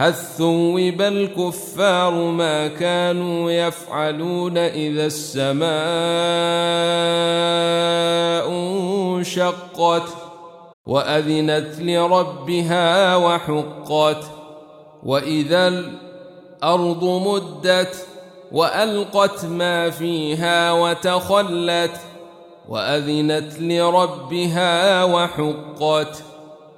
هل ثوب الكفار ما كانوا يفعلون إذا السماء انشقت وأذنت لربها وحقت وإذا الأرض مدت وألقت ما فيها وتخلت وأذنت لربها وحقت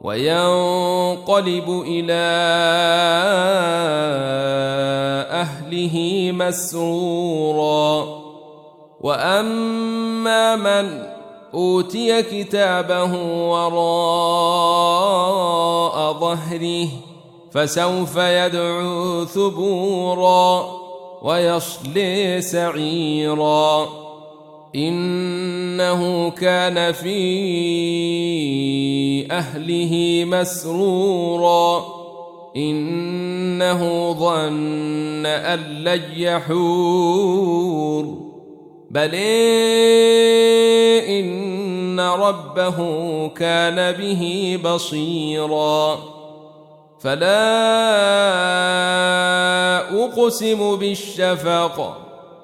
وينقلب إلى أهله مسرورا. وأما من أوتي كتابه وراء ظهره فسوف يدعو ثبورا ويصلي سعيرا. إنه كان في أهله مسرورا. إنه ظن أن لن يحور. بل إن ربه كان به بصيرا. فلا أقسم بالشفق.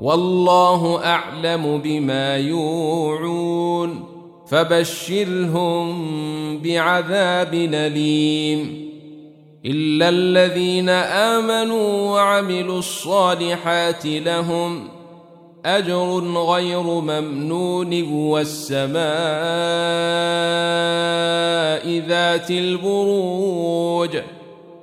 والله أعلم بما يوعون فبشرهم بعذاب أليم إلا الذين آمنوا وعملوا الصالحات لهم أجر غير ممنون والسماء ذات البروج